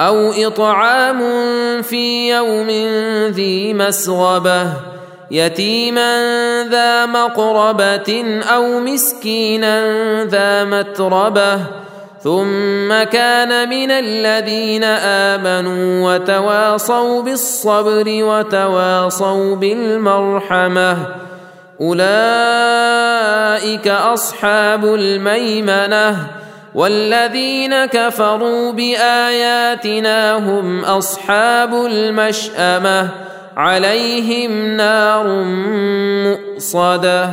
أو إطعام في يوم ذي مسغبة يتيما ذا مقربة أو مسكينا ذا متربة. ثم كان من الذين آمنوا وتواصوا بالصبر وتواصوا بالمرحمة. أولئك أصحاب الميمنة. والذين كفروا بآياتنا هم أصحاب المشأمة عليهم نار مؤصدة.